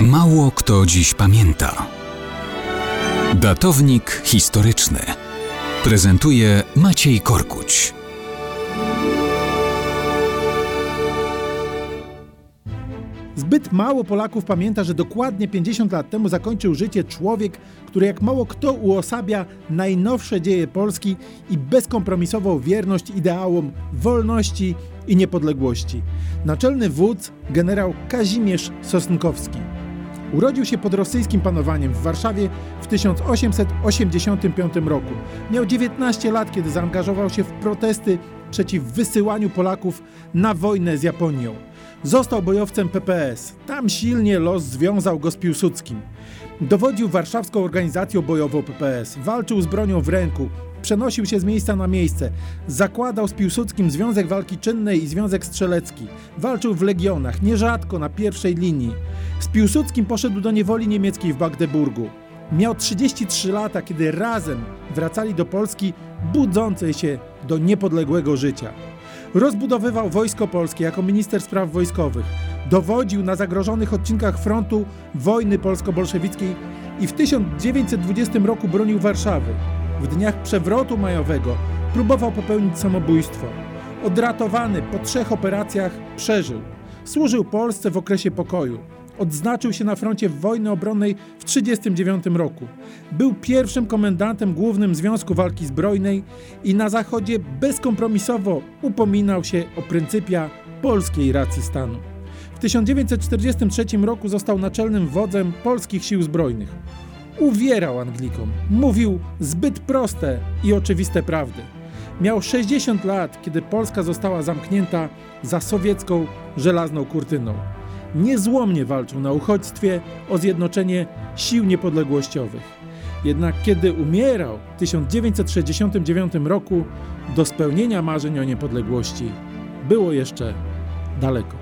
Mało kto dziś pamięta. Datownik historyczny prezentuje Maciej Korkuć. Zbyt mało Polaków pamięta, że dokładnie 50 lat temu zakończył życie człowiek, który jak mało kto uosabia najnowsze dzieje Polski i bezkompromisową wierność ideałom wolności i niepodległości. Naczelny wódz generał Kazimierz Sosnkowski. Urodził się pod rosyjskim panowaniem w Warszawie w 1885 roku. Miał 19 lat, kiedy zaangażował się w protesty przeciw wysyłaniu Polaków na wojnę z Japonią. Został bojowcem PPS. Tam silnie los związał go z Piłsudskim. Dowodził warszawską organizacją bojową PPS. Walczył z bronią w ręku. Przenosił się z miejsca na miejsce. Zakładał z Piłsudskim Związek Walki Czynnej i Związek Strzelecki. Walczył w legionach, nierzadko na pierwszej linii. Z Piłsudskim poszedł do niewoli niemieckiej w Magdeburgu. Miał 33 lata, kiedy razem wracali do Polski budzącej się do niepodległego życia. Rozbudowywał Wojsko Polskie jako minister spraw wojskowych. Dowodził na zagrożonych odcinkach frontu wojny polsko-bolszewickiej i w 1920 roku bronił Warszawy. W dniach przewrotu majowego próbował popełnić samobójstwo. Odratowany po trzech operacjach przeżył. Służył Polsce w okresie pokoju. Odznaczył się na froncie wojny obronnej w 1939 roku. Był pierwszym komendantem głównym Związku Walki Zbrojnej i na Zachodzie bezkompromisowo upominał się o pryncypia polskiej racji stanu. W 1943 roku został naczelnym wodzem polskich sił zbrojnych. Uwierał Anglikom, mówił zbyt proste i oczywiste prawdy. Miał 60 lat, kiedy Polska została zamknięta za sowiecką żelazną kurtyną niezłomnie walczył na uchodźstwie o zjednoczenie sił niepodległościowych. Jednak kiedy umierał w 1969 roku, do spełnienia marzeń o niepodległości było jeszcze daleko.